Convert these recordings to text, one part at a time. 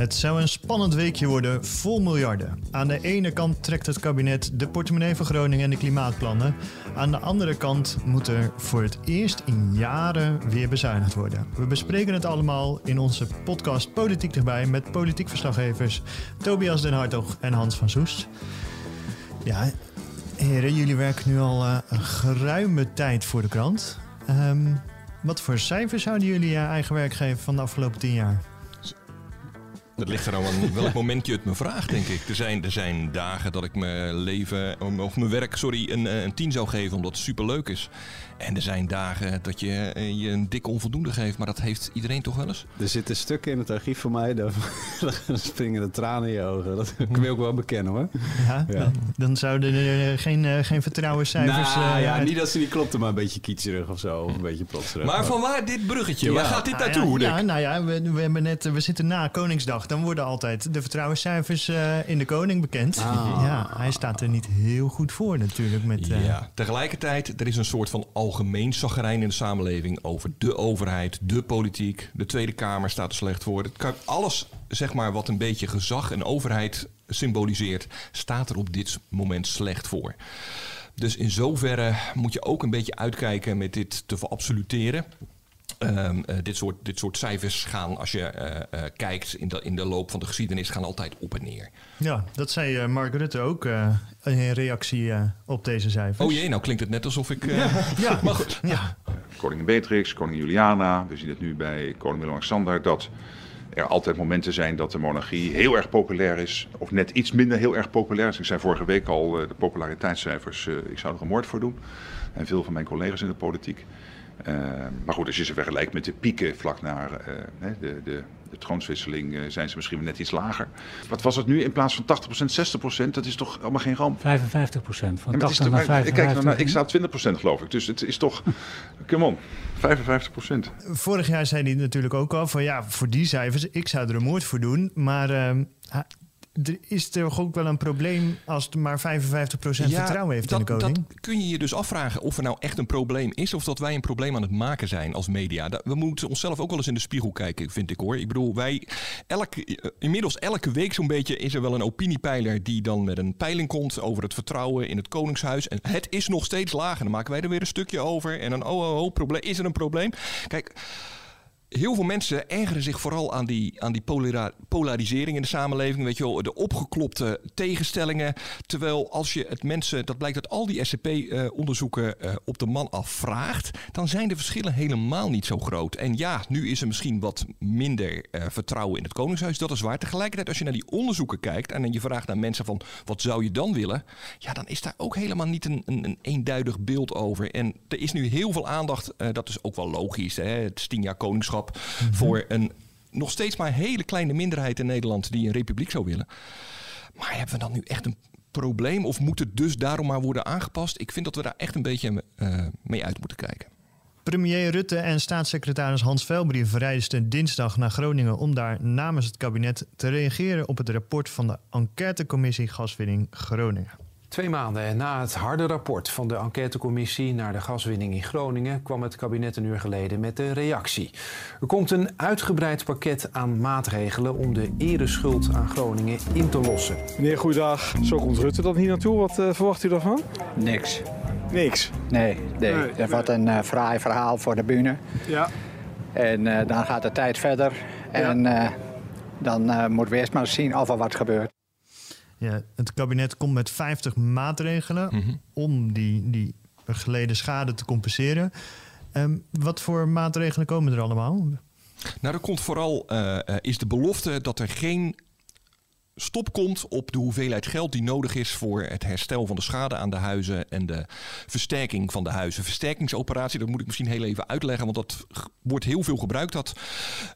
Het zou een spannend weekje worden vol miljarden. Aan de ene kant trekt het kabinet de portemonnee van Groningen en de klimaatplannen. Aan de andere kant moet er voor het eerst in jaren weer bezuinigd worden. We bespreken het allemaal in onze podcast Politiek erbij met politiek verslaggevers Tobias den Hartog en Hans van Soest. Ja, heren, jullie werken nu al uh, een geruime tijd voor de krant. Um, wat voor cijfers zouden jullie je eigen werk geven van de afgelopen tien jaar? Dat ligt er aan welk moment je het me vraagt, denk ik. Er zijn, er zijn dagen dat ik mijn leven, of mijn werk, sorry, een, een tien zou geven omdat het superleuk is. En er zijn dagen dat je eh, je een dikke onvoldoende geeft, maar dat heeft iedereen toch wel eens? Er zitten stukken in het archief van mij, dan, springen de tranen in je ogen. Dat kun je ook wel bekennen hoor. Ja, ja. Dan, zouden er geen, uh, geen vertrouwenscijfers... Nou uh, ja, niet dat ze niet klopten, maar een beetje kietserig of zo. Of een beetje plotserig. Maar van waar dit bruggetje? Ja. Waar gaat dit naartoe? Ja, ja, nou ja, we, we, hebben net, we zitten na Koningsdag. Dan worden altijd de vertrouwenscijfers uh, in de koning bekend. Ah. Ja, hij staat er niet heel goed voor natuurlijk. Met, ja, tegelijkertijd, er is een soort van al algemeen zagrijn in de samenleving over de overheid, de politiek. De Tweede Kamer staat er slecht voor. Het kan alles, zeg maar, wat een beetje gezag en overheid symboliseert, staat er op dit moment slecht voor. Dus in zoverre moet je ook een beetje uitkijken met dit te verabsoluteren. Um, uh, dit, soort, dit soort cijfers gaan, als je uh, uh, kijkt in de, in de loop van de geschiedenis, gaan altijd op en neer. Ja, dat zei Mark Rutte ook in reactie op deze cijfers. Oh jee, nou klinkt het net alsof ik... ja, ja, maar goed. Ja. Koningin Beatrix, koningin Juliana, we zien het nu bij koning Willem-Alexander... dat er altijd momenten zijn dat de monarchie heel erg populair is... of net iets minder heel erg populair is. Ik zei vorige week al, de populariteitscijfers, ik zou er een moord voor doen. En veel van mijn collega's in de politiek... Uh, maar goed, als je ze vergelijkt met de pieken vlak na uh, de, de, de, troonswisseling, uh, zijn ze misschien net iets lager. Wat was het nu in plaats van 80%, 60%? Dat is toch allemaal geen ramp? 55%, van ja, 80 naar 55. Kijk, nou, ik sta 20% geloof ik, dus het is toch, come on, 55%. Vorig jaar zei hij natuurlijk ook al van ja, voor die cijfers, ik zou er een moord voor doen. Maar ehm, is er ook wel een probleem als het maar 55% vertrouwen heeft dat, in de koning? Dat kun je je dus afvragen of er nou echt een probleem is... of dat wij een probleem aan het maken zijn als media. We moeten onszelf ook wel eens in de spiegel kijken, vind ik hoor. Ik bedoel, wij... Elke, eh, inmiddels elke week zo'n beetje is er wel een opiniepeiler... die dan met een peiling komt over het vertrouwen in het Koningshuis. En het is nog steeds lager. Dan maken wij er weer een stukje over. En dan, oh, oh, oh probleem, is er een probleem? Kijk heel veel mensen ergeren zich vooral aan die, aan die polarisering in de samenleving. Weet je wel, de opgeklopte tegenstellingen. Terwijl als je het mensen, dat blijkt uit al die SCP-onderzoeken uh, uh, op de man afvraagt, dan zijn de verschillen helemaal niet zo groot. En ja, nu is er misschien wat minder uh, vertrouwen in het Koningshuis. Dat is waar. Tegelijkertijd, als je naar die onderzoeken kijkt en je vraagt naar mensen van wat zou je dan willen? Ja, dan is daar ook helemaal niet een, een, een eenduidig beeld over. En er is nu heel veel aandacht, dat is ook wel logisch. Hè? Het is tien jaar koningschap Mhm. voor een nog steeds maar hele kleine minderheid in Nederland die een republiek zou willen. Maar hebben we dan nu echt een probleem of moet het dus daarom maar worden aangepast? Ik vind dat we daar echt een beetje uh, mee uit moeten kijken. Premier Rutte en staatssecretaris Hans Velbrief verreisden dinsdag naar Groningen om daar namens het kabinet te reageren op het rapport van de enquêtecommissie Gaswinning Groningen. Twee maanden na het harde rapport van de enquêtecommissie naar de gaswinning in Groningen kwam het kabinet een uur geleden met de reactie. Er komt een uitgebreid pakket aan maatregelen om de ereschuld aan Groningen in te lossen. Meneer, goeiedag. Zo komt Rutte dan hier naartoe. Wat uh, verwacht u daarvan? Niks. Niks? Nee, nee. nee. dat wordt een uh, fraai verhaal voor de bühne. Ja. En uh, dan gaat de tijd verder. En dan moeten we eerst maar zien of er wat gebeurt. Ja, het kabinet komt met 50 maatregelen mm -hmm. om die, die geleden schade te compenseren. Um, wat voor maatregelen komen er allemaal? Nou, er komt vooral uh, is de belofte dat er geen stop komt op de hoeveelheid geld die nodig is voor het herstel van de schade aan de huizen en de versterking van de huizen. Versterkingsoperatie, dat moet ik misschien heel even uitleggen, want dat wordt heel veel gebruikt. Dat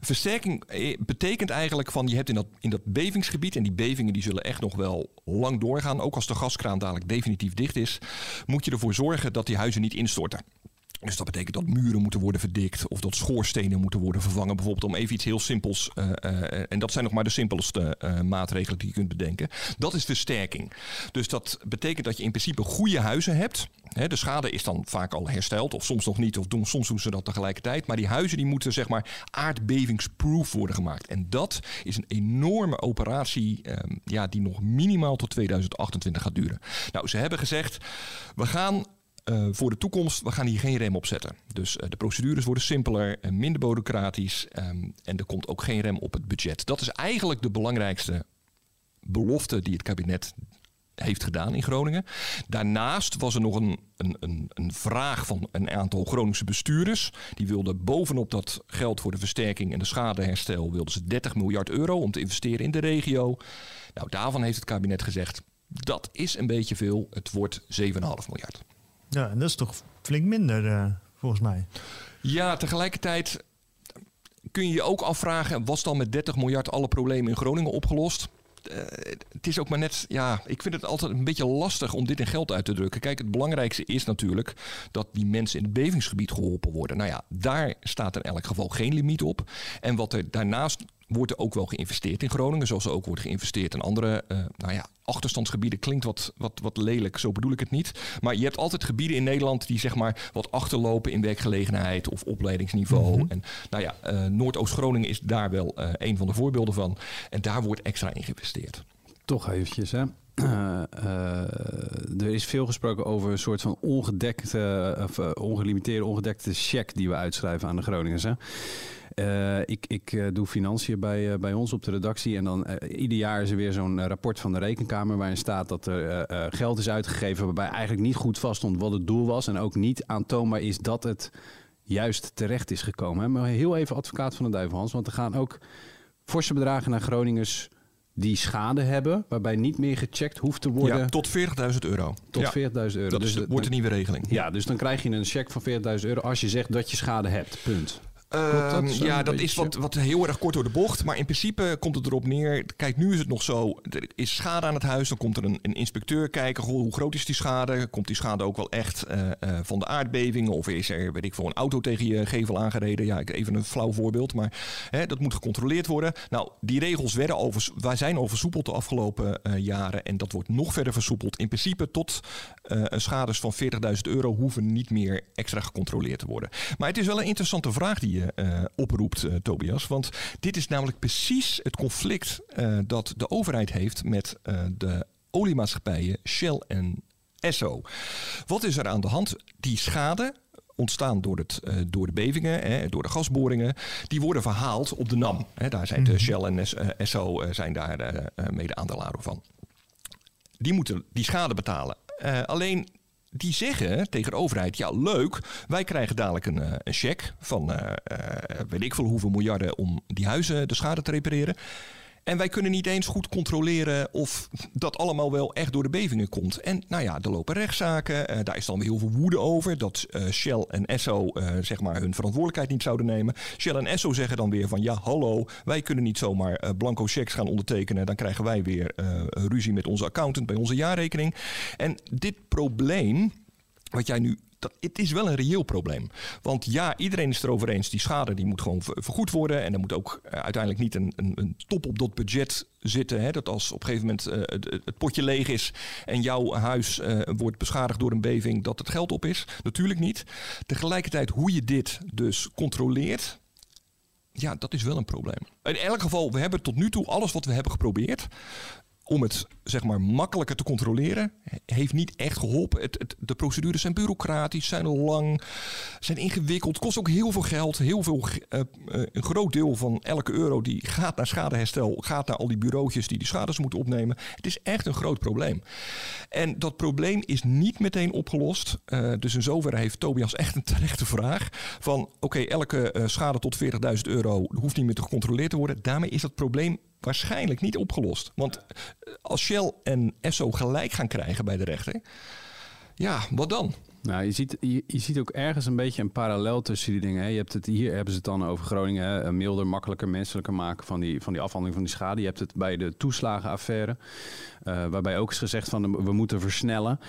versterking eh, betekent eigenlijk van je hebt in dat, in dat bevingsgebied, en die bevingen die zullen echt nog wel lang doorgaan, ook als de gaskraan dadelijk definitief dicht is, moet je ervoor zorgen dat die huizen niet instorten. Dus dat betekent dat muren moeten worden verdikt of dat schoorstenen moeten worden vervangen. Bijvoorbeeld om even iets heel simpels. eh, eh, en dat zijn nog maar de simpelste eh, maatregelen die je kunt bedenken. Dat is versterking. Dus dat betekent dat je in principe goede huizen hebt. De schade is dan vaak al hersteld of soms nog niet. Of doen, soms doen ze dat tegelijkertijd. Maar die huizen die moeten zeg maar aardbevingsproof worden gemaakt. En dat is een enorme operatie ehm, ja, die nog minimaal tot 2028 gaat duren. Nou, ze hebben gezegd we gaan eh, voor de toekomst, we gaan hier geen rem op zetten. Dus eh, de procedures worden simpeler, en minder bureaucratisch ehm, en er komt ook geen rem op het budget. Dat is eigenlijk de belangrijkste belofte die het kabinet heeft gedaan in Groningen. Daarnaast was er nog een, een, een, een vraag van een aantal Groningse bestuurders. Die wilden bovenop dat geld voor de versterking en de schadeherstel... wilden ze 30 miljard euro om te investeren in de regio. Nou, daarvan heeft het kabinet gezegd... dat is een beetje veel, het wordt 7,5 miljard. Ja, en dat is toch flink minder, eh, volgens mij. Ja, tegelijkertijd kun je je ook afvragen: was dan met 30 miljard alle problemen in Groningen opgelost? Eh, het is ook maar net, ja, ik vind het altijd een beetje lastig om dit in geld uit te drukken. Kijk, het belangrijkste is natuurlijk dat die mensen in het bevingsgebied geholpen worden. Nou ja, daar staat in elk geval geen limiet op. En wat er daarnaast wordt er ook wel geïnvesteerd in Groningen, zoals er ook wordt geïnvesteerd in andere, eh, nou ja, achterstandsgebieden klinkt wat, wat, wat lelijk, zo bedoel ik het niet. Maar je hebt altijd gebieden in Nederland die zeg maar wat achterlopen in werkgelegenheid of opleidingsniveau. En nou ja, eh, Noordoost-Groningen is daar wel eh, een van de voorbeelden van. En daar wordt extra in geïnvesteerd. Toch eventjes, hè. Eh, eh, er is veel gesproken over een soort van ongedekte, of eh, ongelimiteerde, ongedekte cheque die we uitschrijven aan de Groningers. Hè. Ik ik doe financiën bij, bij ons op de redactie. En dan ieder jaar is er weer zo'n rapport van de rekenkamer waarin staat dat er geld is uitgegeven waarbij eigenlijk niet goed vaststond wat het doel was. En ook niet aantoonbaar is dat het juist terecht is gekomen. Hè. Maar heel even advocaat van de duivel, Hans. Want er gaan ook forse bedragen naar Groningers die schade hebben, waarbij niet meer gecheckt hoeft te worden. Ja, tot 40.000 euro. Tot Ja. 40.000 euro. Dat is, Dus wordt een nieuwe regeling. Ja, dus dan krijg je een cheque van 40.000 euro als je zegt dat je schade hebt. Punt. Dat? Ehm, ja, dat beetje? is wat, wat heel erg kort door de bocht. Maar in principe komt het erop neer. Kijk, nu is het nog zo. Er is schade aan het huis. Dan komt er een, een inspecteur kijken. Goh, hoe groot is die schade? Komt die schade ook wel echt eh, eh, van de aardbevingen? Of is er, weet ik veel, een auto tegen je gevel aangereden? Ja, even een flauw voorbeeld. Maar hè, dat moet gecontroleerd worden. Nou, die regels werden al, vers- wij zijn al versoepeld de afgelopen eh, jaren. En dat wordt nog verder versoepeld. In principe tot een schades van 40.000 euro hoeven niet meer extra gecontroleerd te worden. Maar het is wel een interessante vraag die je eh, oproept, eh, Tobias. Want dit is namelijk precies het conflict eh, dat de overheid heeft met de oliemaatschappijen Shell en Esso. Wat is er aan de hand? Die schade ontstaan door, het, door de bevingen, hè, door de gasboringen, die worden verhaald op de NAM. Hè, daar zijn de Shell en Es- Esso zijn daar mede aandelaar van die moeten die schade betalen. Alleen die zeggen tegen de overheid: ja, leuk, wij krijgen dadelijk een, eh, een cheque van eh, weet ik veel hoeveel miljarden om die huizen de schade te repareren. En wij kunnen niet eens goed controleren of dat allemaal wel echt door de bevingen komt. En nou ja, er lopen rechtszaken. eh, daar is dan weer heel veel woede over. Dat eh, Shell en Esso eh, zeg maar hun verantwoordelijkheid niet zouden nemen. Shell en Esso zeggen dan weer van ja, hallo, wij kunnen niet zomaar blanco checks gaan ondertekenen. Dan krijgen wij weer ruzie met onze accountant bij onze jaarrekening. En dit probleem, wat jij nu. Het is wel een reëel probleem. Want ja, iedereen is erover eens. Die schade die moet gewoon ver- vergoed worden. En er moet ook eh, uiteindelijk niet een, een, top op dat budget zitten. Hè, dat als op een gegeven moment eh, het, het potje leeg is. en jouw huis eh, wordt beschadigd door een beving. dat het geld op is. Natuurlijk niet. Tegelijkertijd, hoe je dit dus controleert. Ja, dat is wel een probleem. In elk geval, we hebben tot nu toe alles wat we hebben geprobeerd om het zeg maar makkelijker te controleren, he- heeft niet echt geholpen. Het, de procedures zijn bureaucratisch, zijn lang, zijn ingewikkeld, kost ook heel veel geld. Heel veel, eh, eh, een groot deel van elke euro die gaat naar schadeherstel, gaat naar al die bureautjes die die schades moeten opnemen. Het is echt een groot probleem. En dat probleem is niet meteen opgelost. Eh, dus in zoverre heeft Tobias echt een terechte vraag. Van oké, elke schade tot 40.000 euro hoeft niet meer te gecontroleerd te worden. Daarmee is dat probleem waarschijnlijk niet opgelost. Want eh, als Shell en Esso gelijk gaan krijgen bij de rechter, ja, wat dan? Nou, je ziet, je, ziet ook ergens een beetje een parallel tussen die dingen. Hè. Je hebt het, hier hebben ze het dan over Groningen. Hè. Milder, makkelijker, menselijker maken van die, van die afhandeling van die schade. Je hebt het bij de toeslagenaffaire. Uh, waarbij ook is gezegd van we moeten versnellen.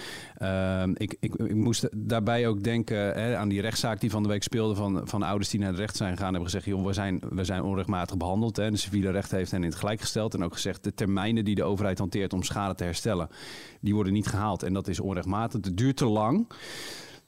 Uh, ik, ik, ik, moest daarbij ook denken hè, aan die rechtszaak die van de week speelde van, van ouders die naar de recht zijn gegaan. Hebben gezegd, joh, we zijn, we zijn onrechtmatig behandeld. Hè. De civiele recht heeft hen in het gelijk gesteld. En ook gezegd, de termijnen die de overheid hanteert om schade te herstellen, die worden niet gehaald. En dat is onrechtmatig. Het duurt te lang.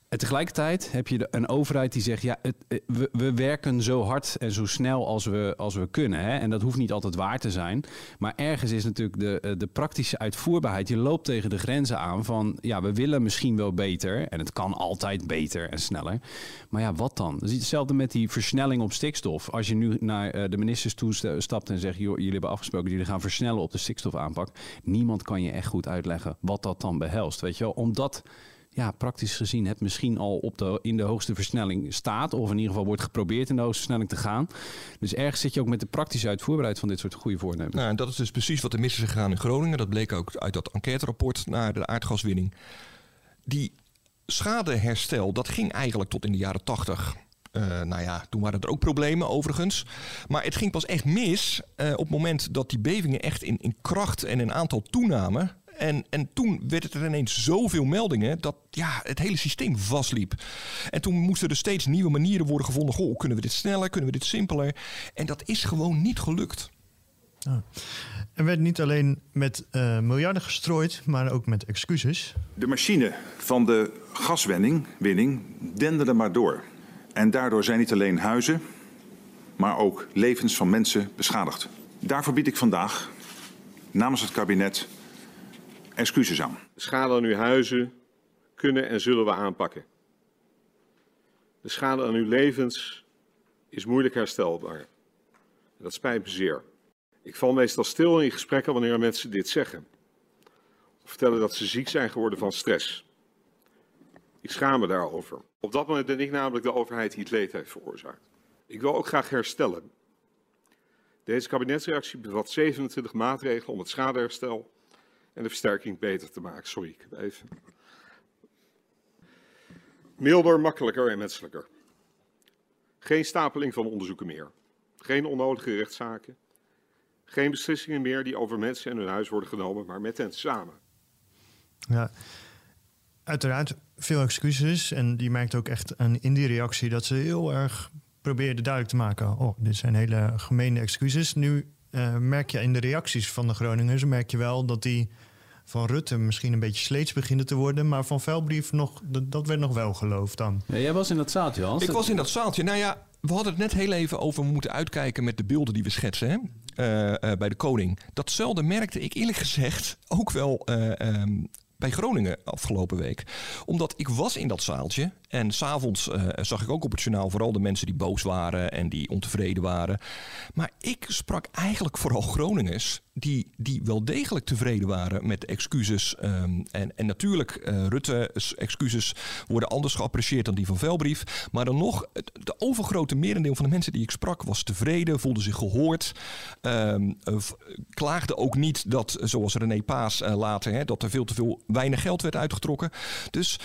En tegelijkertijd heb je een overheid die zegt: ja, het, we, we, werken zo hard en zo snel als we, als we kunnen. Hè? En dat hoeft niet altijd waar te zijn. Maar ergens is natuurlijk de, eh, de praktische uitvoerbaarheid. Je loopt tegen de grenzen aan van: ja, we willen misschien wel beter. En het kan altijd beter en sneller. Maar ja, wat dan? Dus hetzelfde met die versnelling op stikstof. Als je nu naar eh, de ministers toe stapt en zegt: joh, jullie hebben afgesproken, jullie gaan versnellen op de stikstofaanpak. Niemand kan je echt goed uitleggen wat dat dan behelst. Weet je wel, omdat ja, praktisch gezien het misschien al op de, in de hoogste versnelling staat. Of in ieder geval wordt geprobeerd in de hoogste versnelling te gaan. Dus ergens zit je ook met de praktische uitvoerbaarheid van dit soort goede voornemens. Nou, en dat is dus precies wat er mis is gegaan in Groningen. Dat bleek ook uit dat enquêterapport naar de aardgaswinning. Die schadeherstel, dat ging eigenlijk tot in de jaren tachtig. Uh, nou ja, toen waren er ook problemen overigens. Maar het ging pas echt mis uh, op het moment dat die bevingen echt in, in kracht en in aantal toenamen. En, en toen werd het er ineens zoveel meldingen dat ja, het hele systeem vastliep. En toen moesten er steeds nieuwe manieren worden gevonden. Goh, kunnen we dit sneller? Kunnen we dit simpeler? En dat is gewoon niet gelukt. Ja. Er werd niet alleen met uh, miljarden gestrooid, maar ook met excuses. De machine van de gaswinning winning, denderde maar door. En daardoor zijn niet alleen huizen, maar ook levens van mensen beschadigd. Daarvoor bied ik vandaag namens het kabinet excuses aan. De schade aan uw huizen kunnen en zullen we aanpakken. De schade aan uw levens is moeilijk herstelbaar. Dat spijt me zeer. Ik val meestal stil in gesprekken wanneer mensen dit zeggen. Of vertellen dat ze ziek zijn geworden van stress. Ik schaam me daarover. Op dat moment ben ik namelijk de overheid die leed heeft veroorzaakt. Ik wil ook graag herstellen. Deze kabinetsreactie bevat 27 maatregelen om het schadeherstel en de versterking beter te maken. Sorry, ik heb even. Milder, makkelijker en menselijker. Geen stapeling van onderzoeken meer. Geen onnodige rechtszaken. Geen beslissingen meer die over mensen en hun huis worden genomen, maar met hen samen. Ja, uiteraard veel excuses. En die merkt ook echt in die reactie dat ze heel erg probeerde duidelijk te maken: oh, dit zijn hele gemene excuses. Nu uh, merk je in de reacties van de Groningers, merk je wel dat die van Rutte misschien een beetje sleets beginnen te worden. Maar van Velbrief nog, dat werd nog wel geloofd dan. Ja, jij was in dat zaaltje, Hans. Ik was in dat zaaltje. Nou ja, we hadden het net heel even over we moeten uitkijken met de beelden die we schetsen. Hè? Uh, uh, bij de koning. Datzelfde merkte ik eerlijk gezegd ook wel uh, um, bij Groningen afgelopen week. Omdat ik was in dat zaaltje en s'avonds uh, zag ik ook op het journaal vooral de mensen die boos waren en die ontevreden waren. Maar ik sprak eigenlijk vooral Groningers die, die wel degelijk tevreden waren met excuses. Um, en, en natuurlijk, uh, Rutte's excuses worden anders geapprecieerd dan die van Velbrief. Maar dan nog, de overgrote merendeel van de mensen die ik sprak was tevreden, voelde zich gehoord. Um, uh, klaagde ook niet dat, zoals René Paas later, hè, dat er veel te veel weinig geld werd uitgetrokken. Dus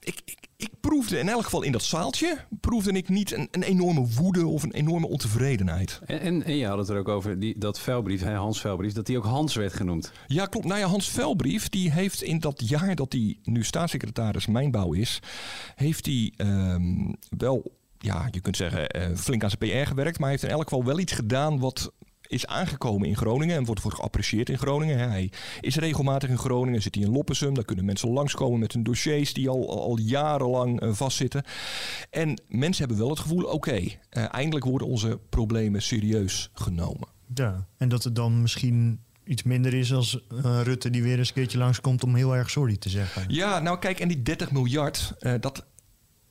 ik, ik, ik, proefde in elk geval in dat zaaltje, proefde ik niet een, een enorme woede of een enorme ontevredenheid. En, en, en je had het er ook over, die, dat Velbrief, Hans Velbrief, dat die ook Hans werd genoemd. Ja, klopt. Nou ja, Hans Velbrief, die heeft in dat jaar dat hij nu staatssecretaris Mijnbouw is, heeft hij um, wel ja, je kunt zeggen, uh, flink aan zijn PR gewerkt. Maar hij heeft in elk geval wel iets gedaan wat is aangekomen in Groningen en wordt, wordt geapprecieerd in Groningen. Hij is regelmatig in Groningen, zit hij in Loppersum. Daar kunnen mensen langskomen met hun dossiers die al, al jarenlang uh, vastzitten. En mensen hebben wel het gevoel, oké, okay, uh, eindelijk worden onze problemen serieus genomen. Ja, en dat het dan misschien iets minder is als uh, Rutte die weer eens een keertje langskomt om heel erg sorry te zeggen. Ja, nou kijk, en die 30 miljard, uh, dat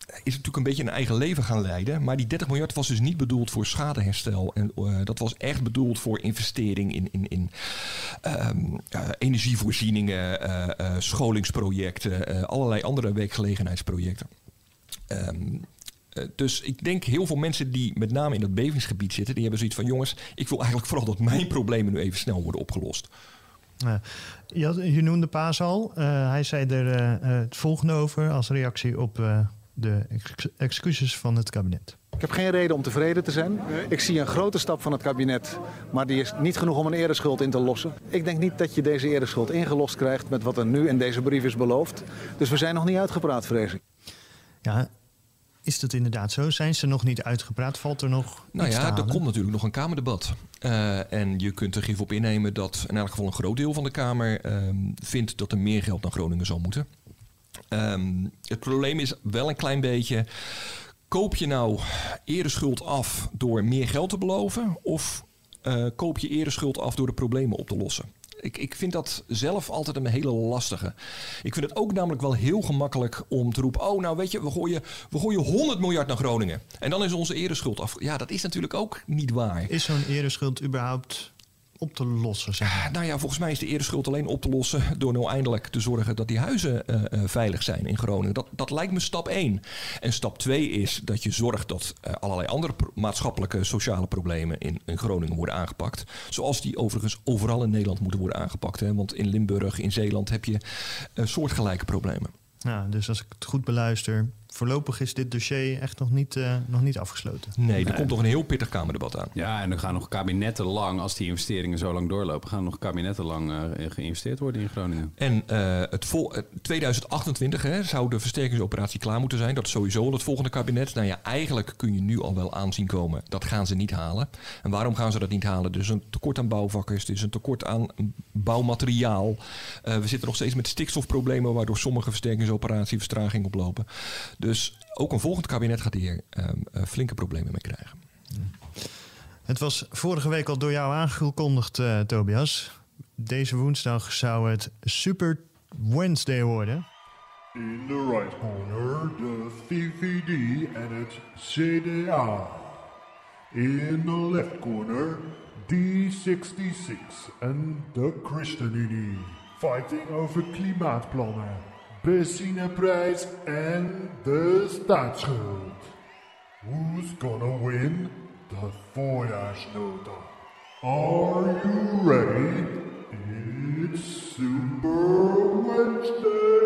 is natuurlijk een beetje een eigen leven gaan leiden. Maar die 30 miljard was dus niet bedoeld voor schadeherstel. En uh, dat was echt bedoeld voor investering in, in, in uh, energievoorzieningen, uh, scholingsprojecten, allerlei andere werkgelegenheidsprojecten. Um, Eh, dus ik denk heel veel mensen die met name in dat bevingsgebied zitten, die hebben zoiets van jongens, ik wil eigenlijk vooral dat mijn problemen nu even snel worden opgelost. Ja. Je, noemde Paas al. Eh, hij zei er eh, eh, het volgende over als reactie op eh, de ex- excuses van het kabinet. Ik heb geen reden om tevreden te zijn. Ik zie een grote stap van het kabinet, maar die is niet genoeg om een ereschuld in te lossen. Ik denk niet dat je deze ereschuld ingelost krijgt met wat er nu in deze brief is beloofd. Dus we zijn nog niet uitgepraat, vrees ik. Ja, is dat inderdaad zo? Zijn ze nog niet uitgepraat? Valt er nog Nou iets te ja, er komt natuurlijk nog een Kamerdebat. Eh, en je kunt er gif op innemen dat in elk geval een groot deel van de Kamer ehm, vindt dat er meer geld naar Groningen zal moeten. Ehm, het probleem is wel een klein beetje. Koop je nou ereschuld af door meer geld te beloven? Of eh, koop je ereschuld af door de problemen op te lossen? Ik, ik vind dat zelf altijd een hele lastige. Ik vind het ook namelijk wel heel gemakkelijk om te roepen... oh, nou weet je, we gooien, we gooien 100 miljard naar Groningen. En dan is onze ereschuld af. Ja, dat is natuurlijk ook niet waar. Is zo'n ereschuld überhaupt op te lossen? Zeg maar? Nou ja, volgens mij is de ereschuld alleen op te lossen door nou eindelijk te zorgen dat die huizen eh, eh, veilig zijn in Groningen. Dat, dat lijkt me stap 1. En stap 2 is dat je zorgt dat eh, allerlei andere maatschappelijke sociale problemen in, in Groningen worden aangepakt. Zoals die overigens overal in Nederland moeten worden aangepakt. Hè? Want in Limburg, in Zeeland heb je soortgelijke problemen. Ja, dus als ik het goed beluister, voorlopig is dit dossier echt nog niet, eh, nog niet afgesloten. Nee, er komt nog een heel pittig Kamerdebat aan. Ja, en er gaan nog kabinetten lang, als die investeringen zo lang doorlopen, gaan nog kabinetten lang eh, geïnvesteerd worden in Groningen. En eh, het vol, eh, 2028 hè, zou de versterkingsoperatie klaar moeten zijn. Dat is sowieso al het volgende kabinet. Nou ja, eigenlijk kun je nu al wel aanzien komen. Dat gaan ze niet halen. En waarom gaan ze dat niet halen? Dus een tekort aan bouwvakkers. Er is een tekort aan bouwmateriaal. Eh, we zitten nog steeds met stikstofproblemen... waardoor sommige versterkingsoperaties vertraging oplopen. Dus ook een volgend kabinet gaat hier ehm, eh, flinke problemen mee krijgen. Het was vorige week al door jou aangekondigd, eh, Tobias. Deze woensdag zou het Super Wednesday worden. In the right corner, de VVD en het CDA. In the left corner, D66 en de ChristenUnie. Fighting over klimaatplannen, benzineprijs en de staatsschuld. Who's gonna win the voorjaarsnota? Are you ready? It's Super Wednesday!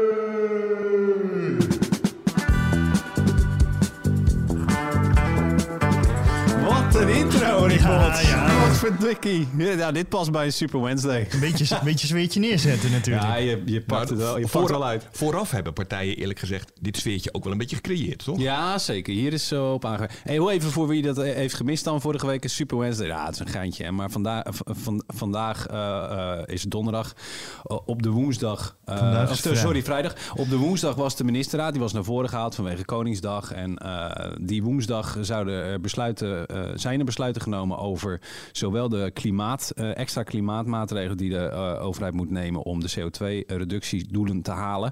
Wat een intro, Rick Ja, dit past bij Super Wednesday. Een beetje, een beetje zweertje neerzetten natuurlijk. Ja, je, je pakt het wel, je pakt Vooraf- wel uit. Vooraf hebben partijen eerlijk gezegd dit sfeertje ook wel een beetje gecreëerd, toch? Ja, zeker. Hier is zo op aange. Hey, hoe even voor wie dat heeft gemist dan vorige week is Super Wednesday. Ja, het is een geintje. hè. Maar vandaag, van, vandaag eh, eh, is donderdag. Uh, op de woensdag. eh, Vandaag is of, vrijdag. sorry, vrijdag. Op de woensdag was de ministerraad. Die was naar voren gehaald vanwege Koningsdag. En eh, die woensdag zouden er besluiten, eh, zijn er besluiten genomen over zowel de klimaat, eh, extra klimaatmaatregelen die de eh, overheid moet nemen om de CO2-reductiedoelen te halen.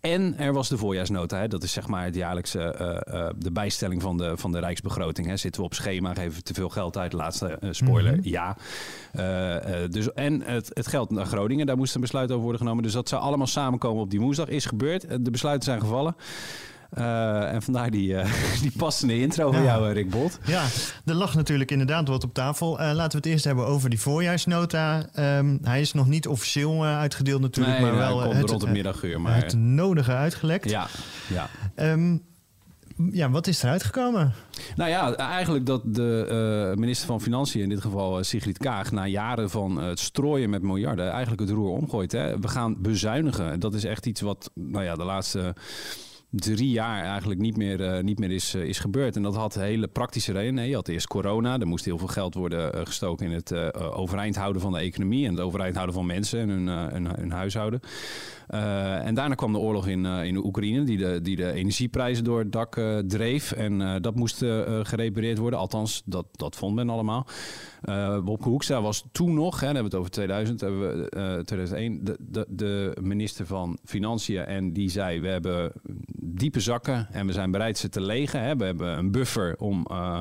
En er was de voorjaarsnota. Hè. Dat is zeg maar het jaarlijkse eh, de bijstelling van de, van de Rijksbegroting. Hè. Zitten we op schema, geven we te veel geld uit. Laatste spoiler, Mhm. ja. Dus, en het, het geld naar Groningen, daar moest een besluit over worden genomen. Dus dat zou allemaal samenkomen op die woensdag. Is gebeurd. De besluiten zijn gevallen. Eh, en vandaar die, eh, die passende intro van Ja. jou, eh, Rick Bot. Ja, er lag natuurlijk inderdaad wat op tafel. Laten we het eerst hebben over die voorjaarsnota. Ehm, hij is nog niet officieel uitgedeeld natuurlijk, Nee, maar wel komt het, rond eh, middaguur, maar- het nodige uitgelekt. Ja, ja. Ehm, ja, wat is eruit gekomen? Nou ja, eigenlijk dat de minister van Financiën, in dit geval Sigrid Kaag, na jaren van het strooien met miljarden, eigenlijk het roer omgooit. Hè. We gaan bezuinigen. Dat is echt iets wat nou ja, de laatste drie jaar eigenlijk niet meer, eh, niet meer is, eh, is gebeurd. En dat had hele praktische redenen. Je had eerst corona. Er moest heel veel geld worden eh, gestoken in het eh, overeind houden van de economie... en het overeind houden van mensen en hun, hun, huishouden. En daarna kwam de oorlog in, in Oekraïne... Die de, die de energieprijzen door het dak dreef. En dat moest gerepareerd worden. Althans, dat, dat vond men allemaal. Eh Wopke Hoekstra was toen nog, hè, dan hebben we het over 2000, hebben we, eh, 2001, de, de, de minister van Financiën. En die zei, we hebben diepe zakken en we zijn bereid ze te legen. Hè. We hebben een buffer om uh,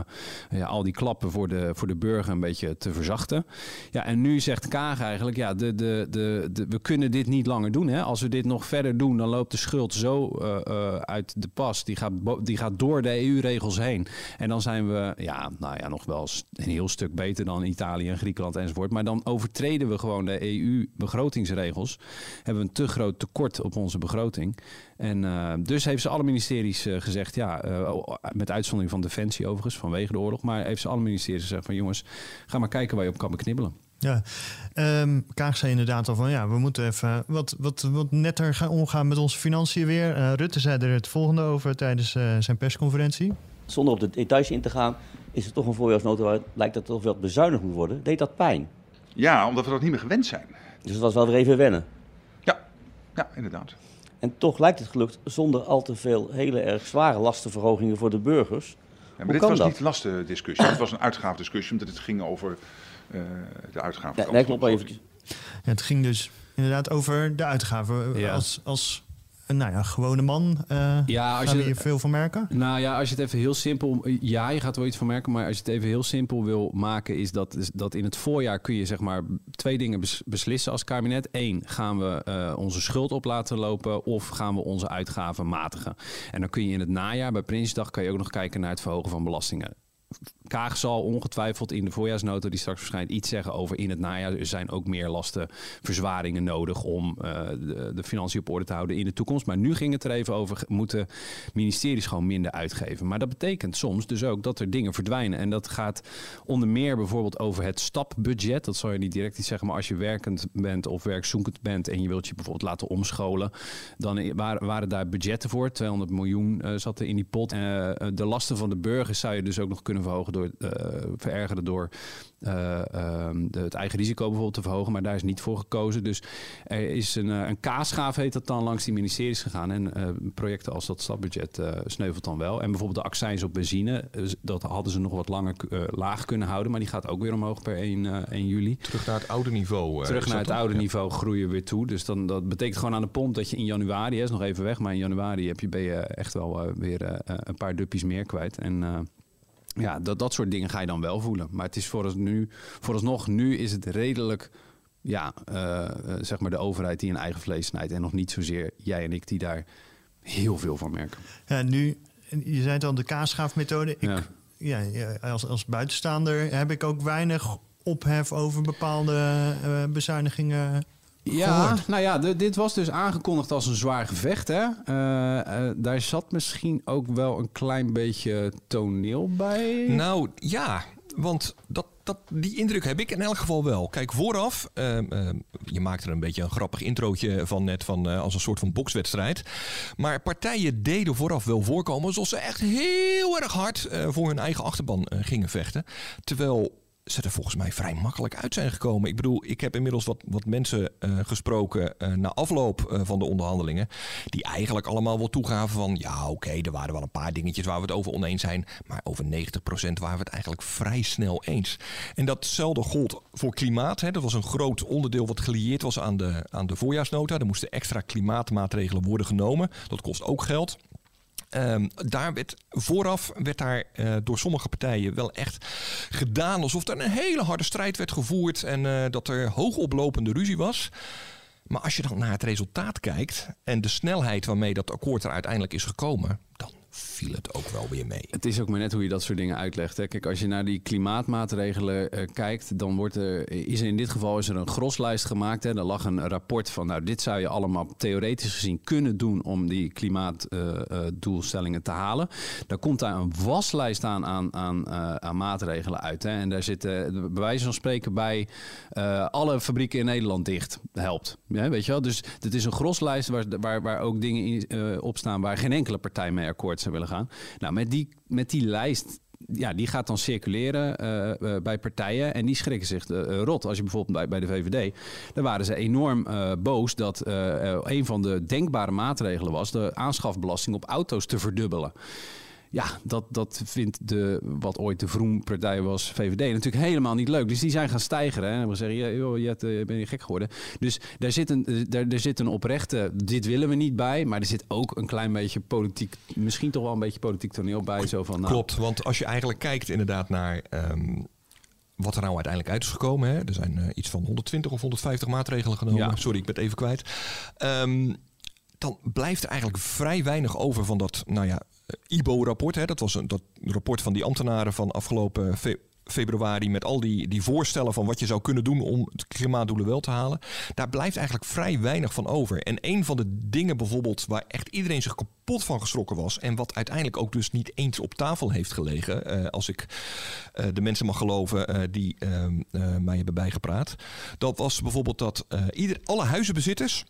ja, al die klappen voor de, voor de burger een beetje te verzachten. Ja, en nu zegt Kaag eigenlijk, ja, de, de, de, we kunnen dit niet langer doen. Hè. Als we dit nog verder doen, dan loopt de schuld zo uh, uh, uit de pas. Die gaat, die gaat door de EU-regels heen. En dan zijn we, ja, nou ja, nog wel een heel stuk beter dan Italië en Griekenland enzovoort. Maar dan overtreden we gewoon de EU-begrotingsregels. Hebben we een te groot tekort op onze begroting. En uh, dus heeft ze alle ministeries uh, gezegd, ja, uh, met uitzondering van Defensie overigens, vanwege de oorlog. Maar heeft ze alle ministeries gezegd van jongens, ga maar kijken waar je op kan beknibbelen. Ja, um, Kaag zei inderdaad al van ja, we moeten even wat, wat, wat netter gaan omgaan met onze financiën weer. Rutte zei er het volgende over tijdens zijn persconferentie. Zonder op de details in te gaan, is het toch een voorjaarsnota waar lijkt dat toch wel bezuinigd moet worden. Deed dat pijn? Ja, omdat we dat niet meer gewend zijn. Dus het was wel weer even wennen? Ja, ja inderdaad. En toch lijkt het gelukt zonder al te veel hele erg zware lastenverhogingen voor de burgers. Ja, maar dit was dat? niet lastendiscussie, het was een uitgaafdiscussie, omdat het ging over uh, de uitgaven. Ja, nee, klopt eventjes. Ja, het ging dus inderdaad over de uitgaven. Ja. Als, als nou ja, gewone man, uh, ja, als je hier veel van merken? Nou ja, als je het even heel simpel... Ja, je gaat er wel iets van merken, maar als je het even heel simpel wil maken... is dat, is dat in het voorjaar kun je zeg maar twee dingen beslissen als kabinet. Eén, gaan we uh, onze schuld op laten lopen of gaan we onze uitgaven matigen? En dan kun je in het najaar, bij Prinsdag, kan je ook nog kijken naar het verhogen van belastingen. Kaag zal ongetwijfeld in de voorjaarsnota die straks verschijnt iets zeggen over in het najaar. Er zijn ook meer lastenverzwaringen nodig om uh, de, de financiën op orde te houden in de toekomst. Maar nu ging het er even over, moeten ministeries gewoon minder uitgeven. Maar dat betekent soms dus ook dat er dingen verdwijnen. En dat gaat onder meer bijvoorbeeld over het stapbudget. Dat zal je niet direct iets zeggen, maar als je werkend bent of werkzoekend bent en je wilt je bijvoorbeeld laten omscholen, dan waren, daar budgetten voor. 200 miljoen uh, zat er in die pot. Uh, de lasten van de burgers zou je dus ook nog kunnen verhogen door, uh, verergeren door uh, um, de, het eigen risico bijvoorbeeld te verhogen. Maar daar is niet voor gekozen. Dus er is een, een kaasgaaf, heet dat dan, langs die ministeries gegaan. En projecten als dat stapbudget sneuvelt dan wel. En bijvoorbeeld de accijns op benzine, dat hadden ze nog wat langer laag kunnen houden. Maar die gaat ook weer omhoog per 1, 1 juli. Terug naar het oude niveau. Terug naar het oude ja. niveau groeien weer toe. Dus dan, dat betekent gewoon aan de pomp dat je in januari, hè, is nog even weg, maar in januari heb je, ben je echt wel weer een paar duppies meer kwijt. En ja, dat, dat soort dingen ga je dan wel voelen. Maar het is vooralsnog, vooralsnog nu is het redelijk ja, uh, zeg maar de overheid die een eigen vlees snijdt. En nog niet zozeer jij en ik die daar heel veel van merken. Ja, nu, je zei het al, de kaasschaafmethode. Ik, ja. ja. als, als buitenstaander heb ik ook weinig ophef over bepaalde uh, bezuinigingen ja, gehoord. nou ja, dit was dus aangekondigd als een zwaar gevecht. Hè? Uh, uh, daar zat misschien ook wel een klein beetje toneel bij. Nou ja, want dat, dat, die indruk heb ik in elk geval wel. Kijk, vooraf, uh, uh, je maakt er een beetje een grappig introotje van net van uh, als een soort van bokswedstrijd. Maar partijen deden vooraf wel voorkomen alsof ze echt heel erg hard voor hun eigen achterban gingen vechten. Terwijl ze er volgens mij vrij makkelijk uit zijn gekomen. Ik bedoel, ik heb inmiddels wat, wat mensen uh, gesproken uh, na afloop uh, van de onderhandelingen. Die eigenlijk allemaal wel toegaven van ja, oké, er waren wel een paar dingetjes waar we het over oneens zijn. Maar over 90% waren we het eigenlijk vrij snel eens. En datzelfde gold voor klimaat. Hè. Dat was een groot onderdeel wat gelieerd was aan de, aan de voorjaarsnota. Er moesten extra klimaatmaatregelen worden genomen. Dat kost ook geld. Um, daar werd vooraf werd daar uh, door sommige partijen wel echt gedaan alsof er een hele harde strijd werd gevoerd en uh, dat er hoogoplopende ruzie was. Maar als je dan naar het resultaat kijkt en de snelheid waarmee dat akkoord er uiteindelijk is gekomen, dan viel het ook wel weer mee. Het is ook maar net hoe je dat soort dingen uitlegt. Hè. Kijk, als je naar die klimaatmaatregelen uh, kijkt, dan wordt er, is er in dit geval is er een groslijst gemaakt. Er lag een rapport van, nou, dit zou je allemaal theoretisch gezien kunnen doen om die klimaatdoelstellingen uh, te halen. Dan komt daar een waslijst aan, aan, aan, aan maatregelen uit. Hè. En daar zitten, bij wijze van spreken, bij alle fabrieken in Nederland dicht helpt. Ja, weet je wel? Dus het is een groslijst waar, waar, waar ook dingen in, op staan waar geen enkele partij mee akkoord zou willen gaan. Nou, met die, met die lijst ja, die gaat dan circuleren uh, uh, bij partijen en die schrikken zich uh, rot. Als je bijvoorbeeld bij, bij de VVD, daar waren ze enorm boos dat een van de denkbare maatregelen was de aanschafbelasting op auto's te verdubbelen. Ja, dat, dat vindt de, wat ooit de Vroom-partij was, VVD, natuurlijk helemaal niet leuk. Dus die zijn gaan stijgeren en hebben gezegd, ja, joh, eh, ben je gek geworden. Dus daar zit, een, eh, daar, er zit een oprechte, dit willen we niet bij. Maar er zit ook een klein beetje politiek, misschien toch wel een beetje politiek toneel bij. Zo van, nou, Klopt, want als je eigenlijk kijkt inderdaad naar ehm, wat er nou uiteindelijk uit is gekomen. Hè? Er zijn eh, iets van 120 of 150 maatregelen genomen. Ja. Sorry, ik ben het even kwijt. Ehm, dan blijft er eigenlijk vrij weinig over van dat, nou ja, eh, IBO-rapport. Dat was een dat rapport van die ambtenaren van afgelopen fe- februari met al die, die voorstellen van wat je zou kunnen doen om de klimaatdoelen wel te halen. Daar blijft eigenlijk vrij weinig van over. En een van de dingen bijvoorbeeld waar echt iedereen zich kapot van geschrokken was en wat uiteindelijk ook dus niet eens op tafel heeft gelegen, eh, als ik eh, de mensen mag geloven eh, die ehm, eh, mij hebben bijgepraat. Dat was bijvoorbeeld dat ieder, alle huizenbezitters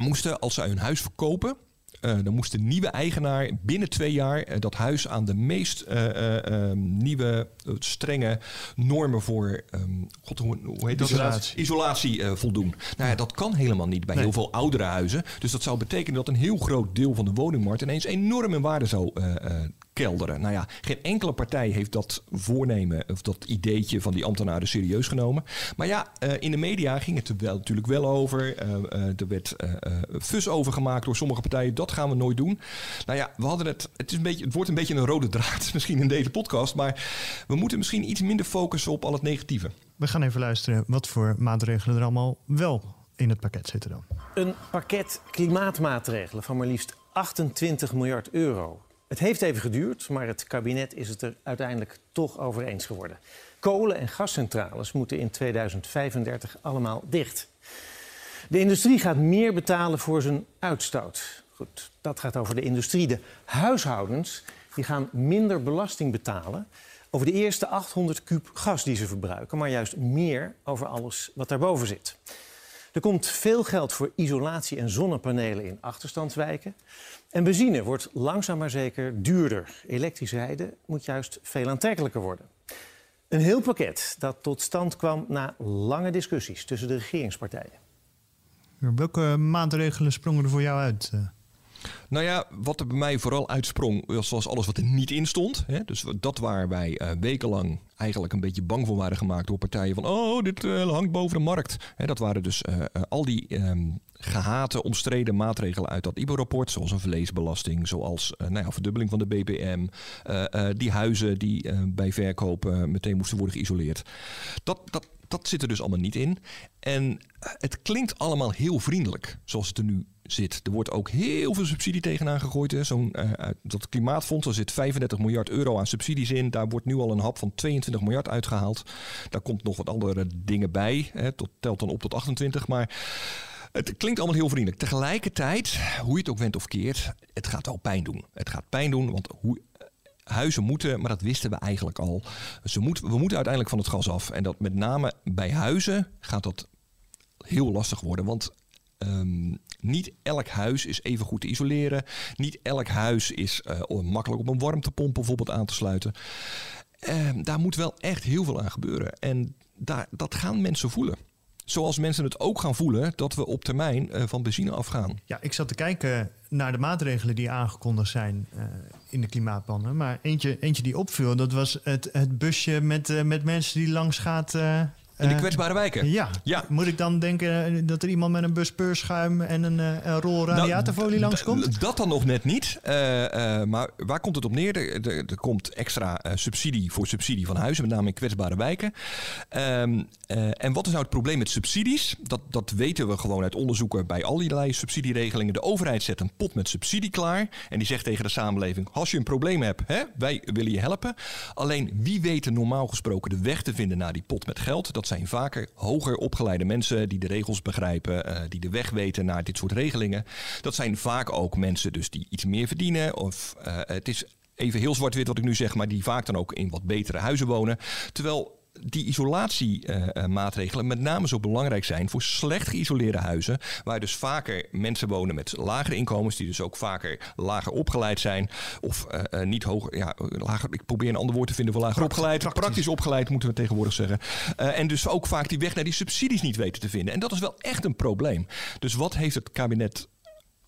moesten, als zij hun huis verkopen, dan moest de nieuwe eigenaar binnen twee jaar eh, dat huis aan de meest eh, eh, ehm, nieuwe, eh, strenge normen voor ehm, God, hoe, hoe heet dat? Isolatie. Isolatie eh, voldoen. Nou ja, dat kan helemaal niet bij Nee. heel veel oudere huizen. Dus dat zou betekenen dat een heel groot deel van de woningmarkt ineens enorm in waarde zou eh, eh, kelderen. Nou ja, geen enkele partij heeft dat voornemen of dat ideetje van die ambtenaren serieus genomen. Maar ja, eh, in de media ging het er wel, natuurlijk wel over. Eh, eh, er werd eh, eh, fus over gemaakt door sommige partijen. Dat gaan we nooit doen. Nou ja, we hadden het. Het, is een beetje, het wordt een beetje een rode draad misschien in deze podcast. Maar we moeten misschien iets minder focussen op al het negatieve. We gaan even luisteren wat voor maatregelen er allemaal wel in het pakket zitten dan. Een pakket klimaatmaatregelen van maar liefst 28 miljard euro. Het heeft even geduurd, maar het kabinet is het er uiteindelijk toch over eens geworden. Kolen- en gascentrales moeten in 2035 allemaal dicht. De industrie gaat meer betalen voor zijn uitstoot. Goed, dat gaat over de industrie. De huishoudens die gaan minder belasting betalen over de eerste 800 kuub gas die ze verbruiken, maar juist meer over alles wat daarboven zit. Er komt veel geld voor isolatie en zonnepanelen in achterstandswijken. En benzine wordt langzaam maar zeker duurder. Elektrisch rijden moet juist veel aantrekkelijker worden. Een heel pakket dat tot stand kwam na lange discussies tussen de regeringspartijen. Welke maatregelen sprongen er voor jou uit? Nou ja, wat er bij mij vooral uitsprong, was, alles wat er niet in stond. Hè? Dus dat waar wij eh, wekenlang eigenlijk een beetje bang voor waren gemaakt door partijen van... oh, dit eh, hangt boven de markt. Hè, dat waren dus eh, al die ehm, gehate, omstreden maatregelen uit dat IBO-rapport... zoals een vleesbelasting, zoals nou ja, verdubbeling van de BPM... die huizen die bij verkoop meteen moesten worden geïsoleerd. Dat, dat, dat zit er dus allemaal niet in. En eh, het klinkt allemaal heel vriendelijk, zoals het er nu zit. Er wordt ook heel veel subsidie tegenaan gegooid. hè. Zo'n, eh, uit dat klimaatfonds, daar zit 35 miljard euro aan subsidies in. Daar wordt nu al een hap van 22 miljard uitgehaald. Daar komt nog wat andere dingen bij. Hè. Tot, telt dan op tot 28. Maar het klinkt allemaal heel vriendelijk. Tegelijkertijd, hoe je het ook went of keert, het gaat wel pijn doen. Het gaat pijn doen, want hoe, huizen moeten, maar dat wisten we eigenlijk al. Ze we moeten uiteindelijk van het gas af. En dat met name bij huizen gaat dat heel lastig worden. Want ehm, niet elk huis is even goed te isoleren. Niet elk huis is eh, makkelijk op een warmtepomp bijvoorbeeld aan te sluiten. Ehm, daar moet wel echt heel veel aan gebeuren. En daar, dat gaan mensen voelen. Zoals mensen het ook gaan voelen dat we op termijn eh, van benzine afgaan. Ja, ik zat te kijken naar de maatregelen die aangekondigd zijn eh, in de klimaatplannen. Maar eentje, eentje die opviel, dat was het, het busje met, eh, met mensen die langs gaat... In de eh, kwetsbare wijken. Ja. Ja. Moet ik dan denken eh, dat er iemand met een bus peurschuim en een, eh, een rol radiatorfolie Nou, langskomt? d- Dat dan nog net niet. Maar waar komt het op neer? Er, er- er komt extra subsidie voor subsidie van huizen, met name in kwetsbare wijken. Ehm, eh, en wat is nou het probleem met subsidies? Dat, dat weten we gewoon uit onderzoeken bij allerlei subsidieregelingen. De overheid zet een pot met subsidie klaar. En die zegt tegen de samenleving: als je een probleem hebt, hè, wij willen je helpen. Alleen wie weet normaal gesproken de weg te vinden naar die pot met geld? Dat zijn vaker hoger opgeleide mensen die de regels begrijpen, eh, die de weg weten naar dit soort regelingen. Dat zijn vaak ook mensen dus die iets meer verdienen. Of eh, het is even heel zwart-wit wat ik nu zeg, maar die vaak dan ook in wat betere huizen wonen. Terwijl die isolatiemaatregelen met name zo belangrijk zijn voor slecht geïsoleerde huizen. Waar dus vaker mensen wonen met lagere inkomens, die dus ook vaker lager opgeleid zijn. Of eh, eh, niet hoger, ja, lager, ik probeer een ander woord te vinden voor lager opgeleid. Praktisch. opgeleid moeten we tegenwoordig zeggen. Eh, en dus ook vaak die weg naar die subsidies niet weten te vinden. En dat is wel echt een probleem. Dus wat heeft het kabinet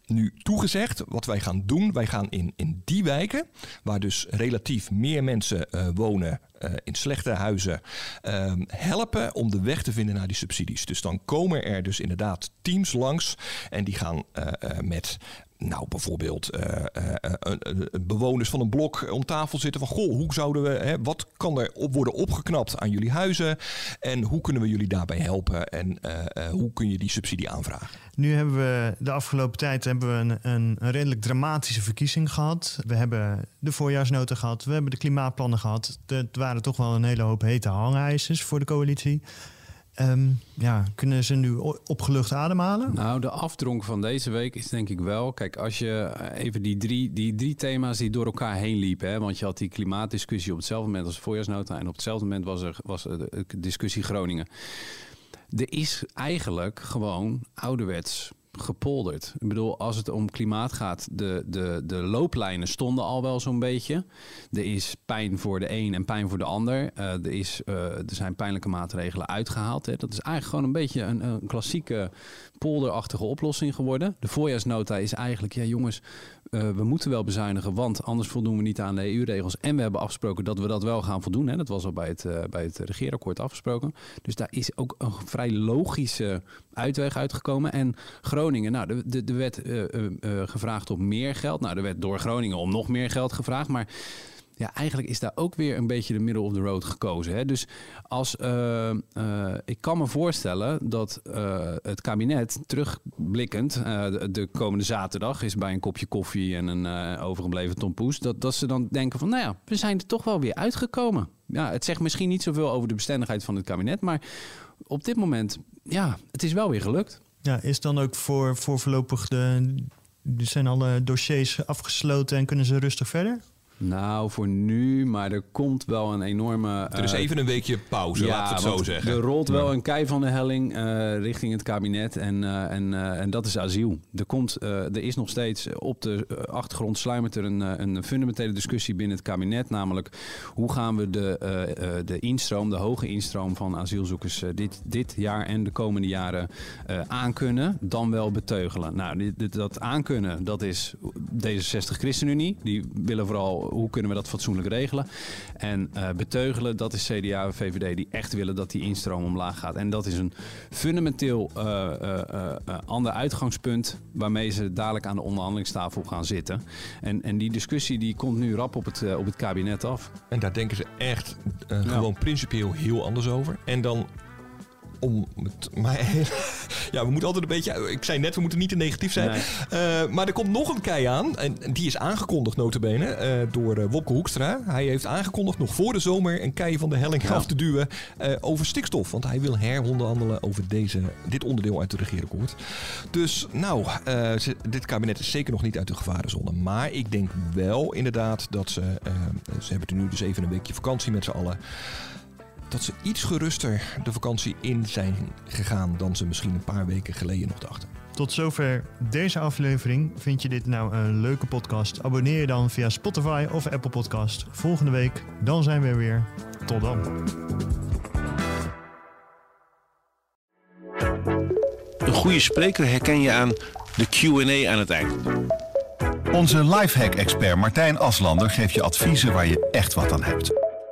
nu toegezegd wat wij gaan doen. Wij gaan in, in die wijken, waar dus relatief meer mensen eh, wonen eh, in slechte huizen, ehm, helpen om de weg te vinden naar die subsidies. Dus dan komen er dus inderdaad teams langs en die gaan eh, met nou, bijvoorbeeld eh, eh, eh, bewoners van een blok om tafel zitten van... goh, hoe zouden we, hè, wat kan er op worden opgeknapt aan jullie huizen... en hoe kunnen we jullie daarbij helpen en hoe kun je die subsidie aanvragen? Nu hebben we de afgelopen tijd hebben we een, een, een redelijk dramatische verkiezing gehad. We hebben de voorjaarsnota gehad, we hebben de klimaatplannen gehad. Het waren toch wel een hele hoop hete hangijzers voor de coalitie. Ehm, ja, kunnen ze nu opgelucht ademhalen? Nou, de afdronk van deze week is denk ik wel... Kijk, als je eh, even die drie, die drie thema's die door elkaar heen liepen... Hè, want je had die klimaatdiscussie op hetzelfde moment als de voorjaarsnota... en op hetzelfde moment was er, was discussie Groningen. Er is eigenlijk gewoon ouderwets gepolderd. Ik bedoel, als het om klimaat gaat, de, de, de looplijnen stonden al wel zo'n beetje. Er is pijn voor de een en pijn voor de ander. Eh, er, is, eh, er zijn pijnlijke maatregelen uitgehaald. Hè. Dat is eigenlijk gewoon een beetje een, een klassieke polderachtige oplossing geworden. De voorjaarsnota is eigenlijk, ja jongens, eh, we moeten wel bezuinigen, want anders voldoen we niet aan de EU-regels. En we hebben afgesproken dat we dat wel gaan voldoen. Hè. Dat was al bij het, eh, bij het regeerakkoord afgesproken. Dus daar is ook een vrij logische uitweg uitgekomen. En Groningen, nou, de werd eh, gevraagd op meer geld. Nou, er werd door Groningen om nog meer geld gevraagd. Maar ja, eigenlijk is daar ook weer een beetje de middle of the road gekozen. Hè? Dus als, eh, eh, ik kan me voorstellen dat eh, het kabinet terugblikkend de, de komende zaterdag is bij een kopje koffie en een overgebleven tompoes, dat, dat ze dan denken van, nou ja, we zijn er toch wel weer uitgekomen. Ja, het zegt misschien niet zoveel over de bestendigheid van het kabinet, maar op dit moment, ja, het is wel weer gelukt. Ja, is dan ook voor, voor voorlopig de. Zijn alle dossiers afgesloten en kunnen ze rustig verder? Nou, voor nu, maar er komt wel een enorme... Er is eh, even een weekje pauze, laten we het zo zeggen. Er rolt wel Ja. een kei van de helling eh, richting het kabinet en, eh, en, en dat is asiel. Er, komt, er is nog steeds op de achtergrond sluimert er een, een fundamentele discussie binnen het kabinet. Namelijk, hoe gaan we de, de instroom, de hoge instroom van asielzoekers dit, dit jaar en de komende jaren aankunnen, dan wel beteugelen. Nou, dit, dit- dat aankunnen, dat is D66 ChristenUnie. Die willen vooral, hoe kunnen we dat fatsoenlijk regelen? En eh, beteugelen, dat is CDA en VVD die echt willen dat die instroom omlaag gaat. En dat is een fundamenteel eh, eh, ander uitgangspunt waarmee ze dadelijk aan de onderhandelingstafel gaan zitten. En, en die discussie die komt nu rap op het, op het kabinet af. En daar denken ze echt gewoon principieel heel anders over. En dan om het, maar ja, we moeten altijd een beetje. Ik zei net, we moeten niet te negatief zijn. Eh, maar er komt nog een kei aan. En die is aangekondigd, notabene, eh door eh, Wopke Hoekstra. Hij heeft aangekondigd nog voor de zomer een kei van de helling Ja. af te duwen over stikstof. Want hij wil heronderhandelen over deze, dit onderdeel uit het regeerakkoord. Dus nou, dit kabinet is zeker nog niet uit de gevarenzone. Maar ik denk wel inderdaad dat ze. ze hebben nu dus even een weekje vakantie met z'n allen dat ze iets geruster de vakantie in zijn gegaan dan ze misschien een paar weken geleden nog dachten. Tot zover deze aflevering. Vind je dit nou een leuke podcast? Abonneer je dan via Spotify of Apple Podcast. Volgende week, dan zijn we er weer. Tot dan. Een goede spreker herken je aan de Q&A aan het eind. Onze lifehack-expert Martijn Aslander geeft je adviezen waar je echt wat aan hebt.